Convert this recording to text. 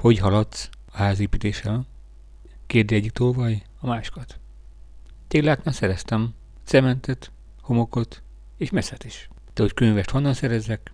Hogy haladsz a házépítéssel? Kérdi egyik tolvaj a másikat. Téglát már szereztem cementet, homokot és meszet is. De hogy könyvest honnan szerezzek?